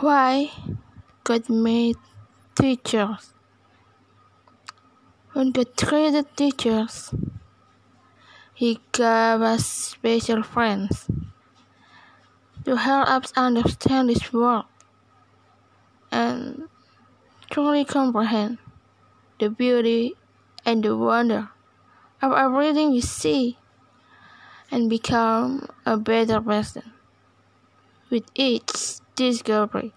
Why God made teachers? When God created teachers, He gave us special friends to help us understand this world and truly comprehend the beauty and the wonder of everything we see and become a better person with each discovery.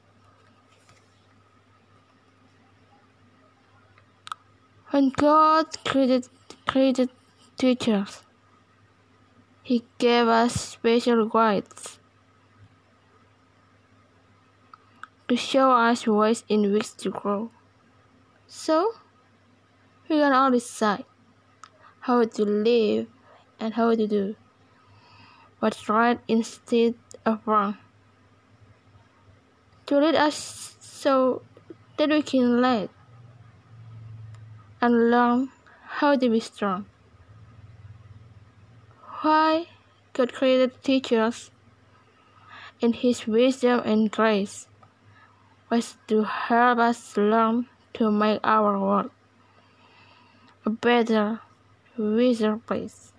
When God created, created teachers, He gave us special guides to show us ways in which to grow. So, we can all decide how to live and how to do what's right instead of wrong to lead us so that we can lead and learn how to be strong. Why God created teachers in His wisdom and grace was to help us learn to make our world a better, wiser place.